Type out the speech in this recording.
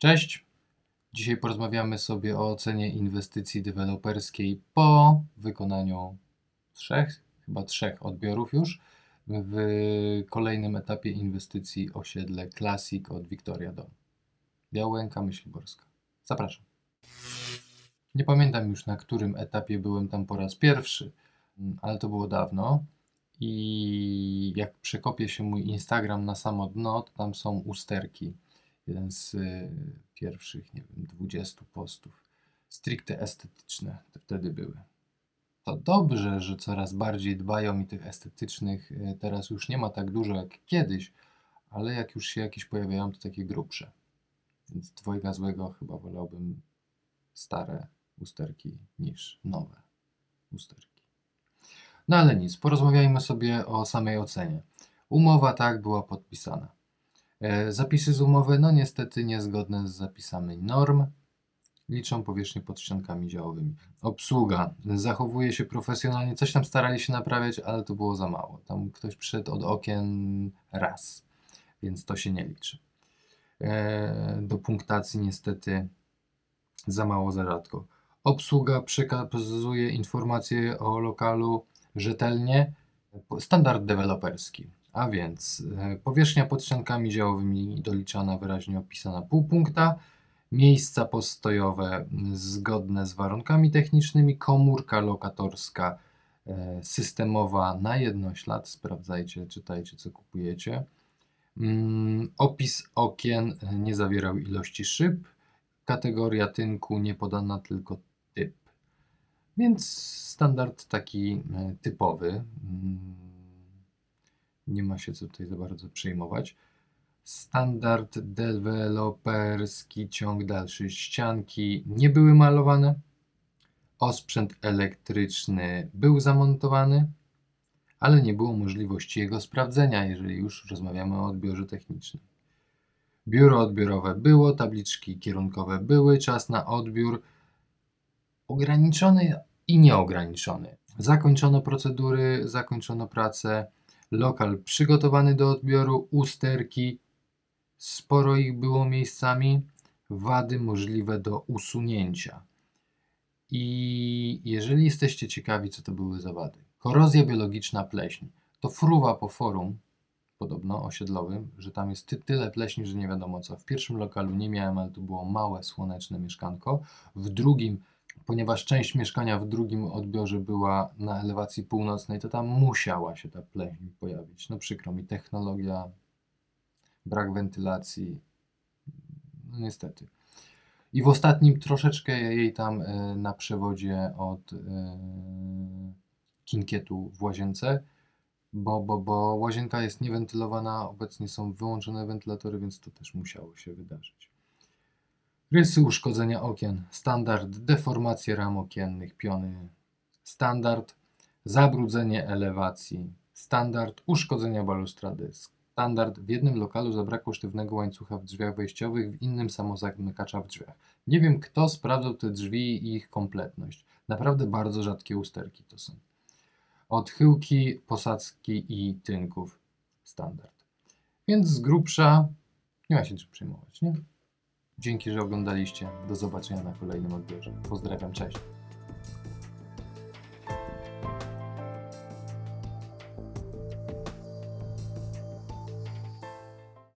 Cześć! Dzisiaj porozmawiamy sobie o ocenie inwestycji deweloperskiej po wykonaniu trzech, chyba trzech odbiorów już w kolejnym etapie inwestycji osiedle Classic od Victoria Dom. Białęka, Myśliborska. Zapraszam. Nie pamiętam już na którym etapie byłem tam po raz pierwszy, ale to było dawno. I jak przekopię się mój Instagram na samo dno, to tam są usterki. Jeden z y, pierwszych, nie wiem, 20 postów. Stricte estetyczne te wtedy były. To dobrze, że coraz bardziej dbają i tych estetycznych y, teraz już nie ma tak dużo jak kiedyś, ale jak już się jakieś pojawiają, to takie grubsze. Więc dwojga złego chyba wolałbym stare usterki niż nowe usterki. No ale nic, porozmawiajmy sobie o samej ocenie. Umowa tak była podpisana. E, Zapisy z umowy, no niestety niezgodne z zapisami norm. Liczą powierzchnię pod ściankami działowymi. Obsługa zachowuje się profesjonalnie, coś tam starali się naprawiać, ale to było za mało. Tam ktoś przyszedł od okien raz, więc to się nie liczy. E, Do punktacji niestety za mało, za rzadko. Obsługa przekazuje informacje o lokalu rzetelnie. Standard deweloperski. A więc e, powierzchnia pod ściankami działowymi doliczana, wyraźnie opisana pół punkta, miejsca postojowe zgodne z warunkami technicznymi, komórka lokatorska e, systemowa na jednoślad, sprawdzajcie, czytajcie co kupujecie. Mm, Opis okien e, nie zawierał ilości szyb, kategoria tynku nie podana, tylko typ. Więc standard taki typowy. Nie ma się co tutaj za bardzo przejmować. Standard deweloperski, ciąg dalszy. Ścianki nie były malowane. Osprzęt elektryczny był zamontowany, ale nie było możliwości jego sprawdzenia, jeżeli już rozmawiamy o odbiorze technicznym. Biuro odbiorowe było, tabliczki kierunkowe były, czas na odbiór ograniczony i nieograniczony. Zakończono procedury, zakończono pracę. Lokal przygotowany do odbioru, usterki, sporo ich było miejscami, wady możliwe do usunięcia. I jeżeli jesteście ciekawi, co to były za wady, korozja biologiczna pleśń, to fruwa po forum, podobno osiedlowym, że tam jest ty tyle pleśni, że nie wiadomo co. W pierwszym lokalu nie miałem, ale to było małe, słoneczne mieszkanko. W drugim ponieważ część mieszkania w drugim odbiorze była na elewacji północnej, to tam musiała się ta pleśń pojawić. No przykro mi, technologia, brak wentylacji, no niestety. I w ostatnim troszeczkę jej tam e, na przewodzie od e, kinkietu w łazience, bo, bo, bo łazienka jest niewentylowana, obecnie są wyłączone wentylatory, więc to też musiało się wydarzyć. Rysy uszkodzenia okien. Standard deformacje ram okiennych, piony. Standard zabrudzenie elewacji. Standard uszkodzenia balustrady. Standard w jednym lokalu zabrakło sztywnego łańcucha w drzwiach wejściowych, w innym samozamykacza w drzwiach. Nie wiem, kto sprawdzał te drzwi i ich kompletność. Naprawdę bardzo rzadkie usterki to są. Odchyłki, posadzki i tynków. Standard. Więc z grubsza nie ma się czym przejmować, nie? Dzięki, że oglądaliście. Do zobaczenia na kolejnym odbiorze. Pozdrawiam, cześć.